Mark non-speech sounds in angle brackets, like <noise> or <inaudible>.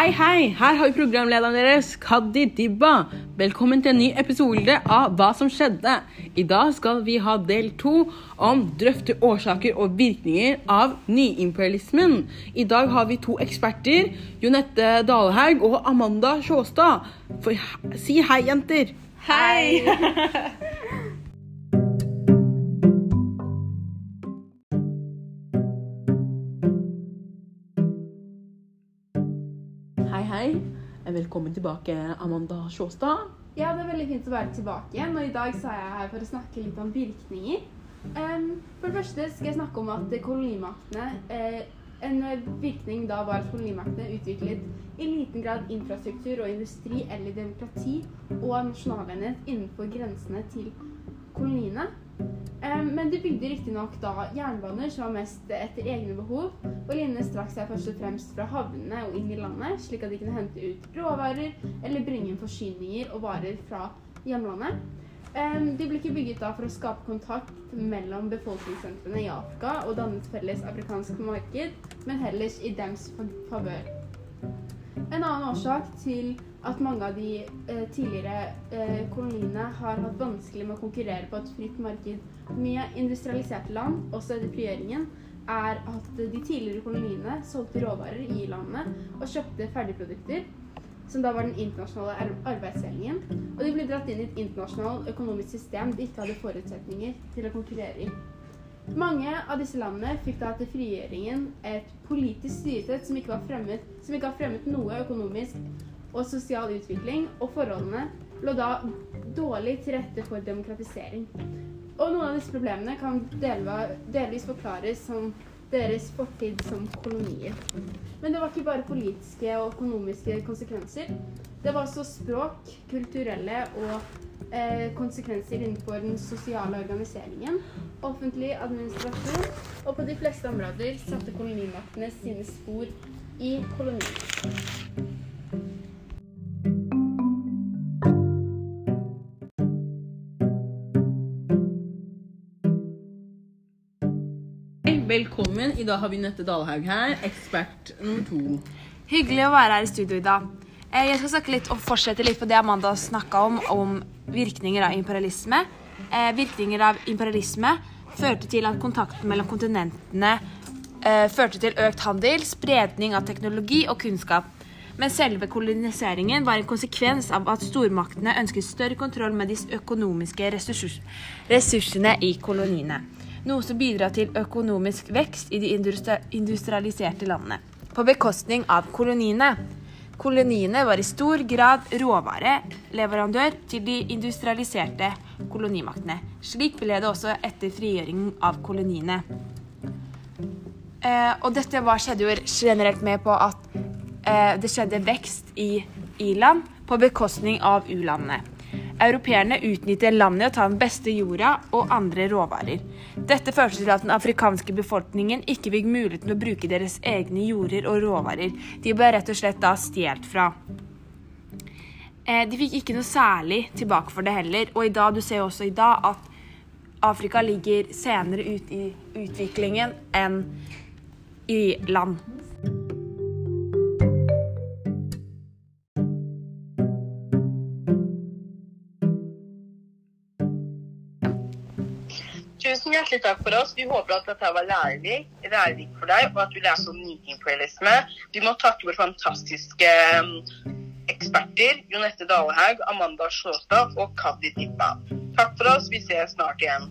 Hei, hei! Her har vi programlederen deres, Kaddi Dibba. Velkommen til en ny episode av Hva som skjedde. I dag skal vi ha del to om drøfte årsaker og virkninger av nyimperialismen. I dag har vi to eksperter, Jonette Dalhaug og Amanda Sjåstad. For, si hei, jenter. Hei! <laughs> <laughs> Hei, hei. Velkommen tilbake, Amanda Sjåstad. Ja, det er veldig fint å være tilbake igjen, og i dag så er jeg her for å snakke litt om virkninger. Um, for det første skal jeg snakke om at kolonimaktene uh, En virkning da var at kolonimaktene utviklet i liten grad infrastruktur og industri eller demokrati og nasjonalenhet innenfor grensene til koloniene. Men de bygde riktignok da jernbaner som var mest etter egne behov, og linjene strakk seg først og fremst fra havnene og inn i landet, slik at de kunne hente ut råvarer eller bringe inn forsyninger og varer fra hjemlandet. De ble ikke bygget da for å skape kontakt mellom befolkningssentrene i Afrika og danne et felles afrikansk marked, men heller i dems fa- favør. En annen årsak til at mange av de eh, tidligere eh, koloniene har hatt vanskelig med å konkurrere på et fritt marked med industrialiserte land, også etter frigjøringen, er at de tidligere koloniene solgte råvarer i landet og kjøpte ferdigprodukter, som da var den internasjonale ar- arbeidsdelingen, og de ble dratt inn i et internasjonalt økonomisk system de ikke hadde forutsetninger til å konkurrere i. Mange av disse landene fikk da etter frigjøringen et politisk styresett som ikke, var fremmet, som ikke har fremmet noe økonomisk og sosial utvikling, og forholdene lå da dårlig til rette for demokratisering. Og noen av disse problemene kan delvis forklares som deres fortid som kolonier. Men det var ikke bare politiske og økonomiske konsekvenser. Det var også språk, kulturelle og eh, konsekvenser innenfor den sosiale organiseringen, offentlig administrasjon, og på de fleste områder satte kolonimaktene sine spor i koloniene. Velkommen. I dag har vi Nette Dalhaug her, ekspert nummer to. Hyggelig å være her i studio i dag. Eh, Jeg skal snakke litt og fortsette litt på det Amanda snakka om, om virkninger av imperialisme. Eh, virkninger av imperialisme førte til at kontakten mellom kontinentene eh, førte til økt handel, spredning av teknologi og kunnskap. Men selve koloniseringen var en konsekvens av at stormaktene ønsket større kontroll med de økonomiske ressursene i koloniene. Noe som bidrar til økonomisk vekst i de industrialiserte landene. På bekostning av koloniene. Koloniene var i stor grad råvareleverandør til de industrialiserte kolonimaktene. Slik ble det også etter frigjøringen av koloniene. Eh, og dette var, skjedde jo generelt med på at eh, det skjedde vekst i i-land på bekostning av u-landene. Europeerne utnyttet landet å ta den beste jorda og andre råvarer. Dette førte til at den afrikanske befolkningen ikke fikk muligheten til å bruke deres egne jorder og råvarer. De ble rett og slett da stjålet fra. Eh, de fikk ikke noe særlig tilbake for det heller, og i dag, du ser også i dag at Afrika ligger senere ut i utviklingen enn i land. Tusen hjertelig takk for oss. Vi håper at dette var lærerikt, for deg, og at du lærte om nyimperialisme. Vi må takke våre fantastiske um, eksperter Jonette Dalehaug, Amanda Sjåstad og Kaddi Dibba. Takk for oss. Vi ses snart igjen.